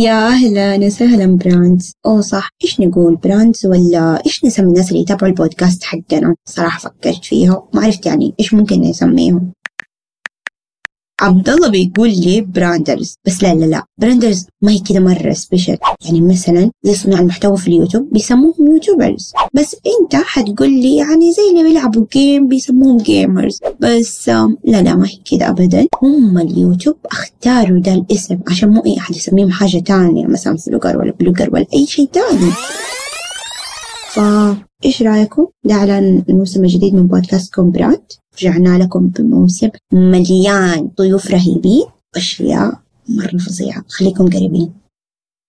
يا أهلا وسهلا brands أوه صح إيش نقول brands ولا إيش نسمي الناس اللي يتابعوا البودكاست حقنا؟ صراحة فكرت فيها ما عرفت يعني إيش ممكن نسميهم. عبد الله بيقول لي branders. بس لا لا لا. branders ما هي كده مرة special يعني مثلا زي صناع المحتوى في اليوتيوب بيسموهم YouTubers. بس أنت حتقول لي يعني زي اللي بيلعبوا game بيسموهم gamers بس لا لا ما هي كده ابدا. هم اليوتيوب أختاروا ده الاسم عشان مو أي أحد يسميهم حاجة تانية مثلا vlogger ولا blogger ولا أي شيء تاني. فإيش رأيكم؟ ده إعلان الموسم الجديد من بودكاست كومبرات رجعنا لكم بموسم مليان ضيوف رهيبين وأشياء مرة فظيعة. خليكم قريبين.